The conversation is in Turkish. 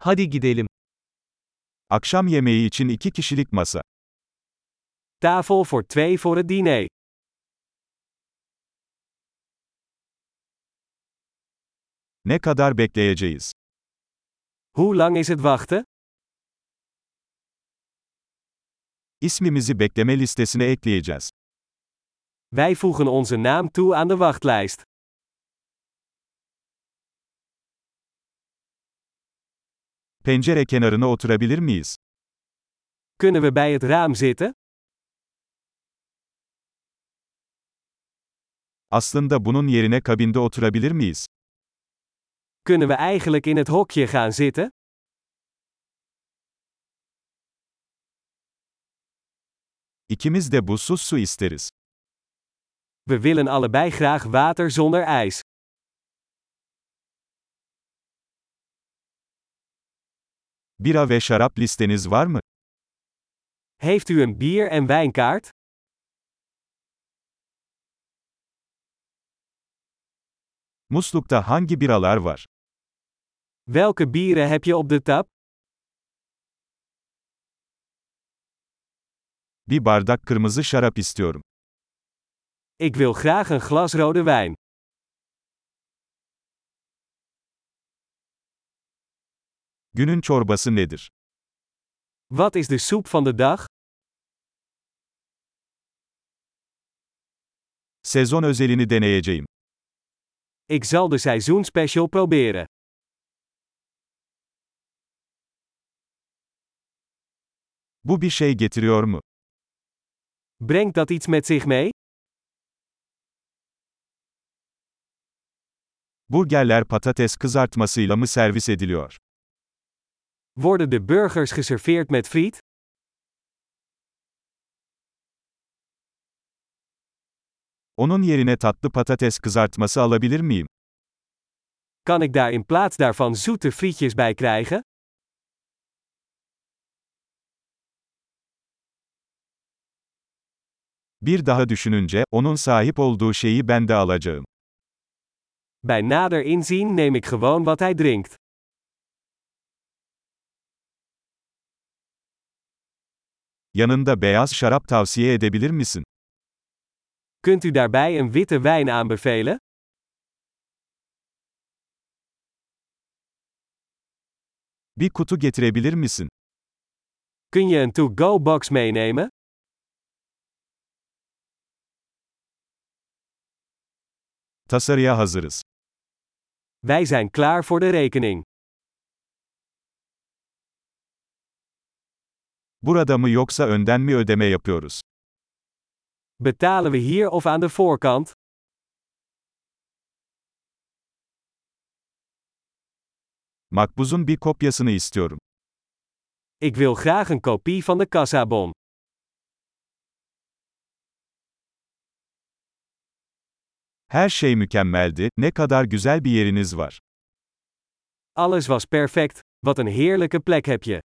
Hadi gidelim. Akşam yemeği için iki kişilik masa. Tafel voor twee voor het diner. Ne kadar bekleyeceğiz? Hoe lang is het wachten? İsmimizi bekleme listesine ekleyeceğiz. Wij voegen onze naam toe aan de wachtlijst. Pencere kenarına oturabilir miyiz? Kunnen we bij het raam zitten? Aslında bunun yerine kabinde oturabilir miyiz? Kunnen we eigenlijk in het hokje gaan zitten? İkimiz de buzsuz su isteriz. We willen allebei graag water zonder ijs. Bira ve şarap listeniz var mı? Heeft u een bier- en wijnkaart? Muslukta hangi biralar var? Welke bieren heb je op de tap? Bir bardak kırmızı şarap istiyorum. Ik wil graag een glas rode wijn. Günün çorbası nedir? Wat is de soep van de dag? Sezon özelini deneyeceğim. Ik zal de seizoenspecial proberen. Bu bir şey getiriyor mu? Brengt dat iets met zich mee? Burgerler patates kızartmasıyla mı servis ediliyor? Worden de burgers geserveerd met friet? Onun yerine tatlı patates kızartması alabilir miyim? Kan ik daar in plaats daarvan zoete frietjes bij krijgen? Bir daha düşününce, onun sahip olduğu şeyi ben de alacağım. Bij nader inzien neem ik gewoon wat hij drinkt. Yanında beyaz şarap tavsiye edebilir misin? Kunt u daarbij een witte wijn aanbevelen? Bir kutu getirebilir misin? Kun je een to-go box meenemen? Tasarıya hazırız. Wij zijn klaar voor de rekening. Burada mı yoksa önden mi ödeme yapıyoruz? Betalen we hier of aan de voorkant? Makbuzun bir kopyasını istiyorum. Ik wil graag een kopie van de kassabon. Her şey mükemmeldi, ne kadar güzel bir yeriniz var. Alles was perfect, wat een heerlijke plek heb je.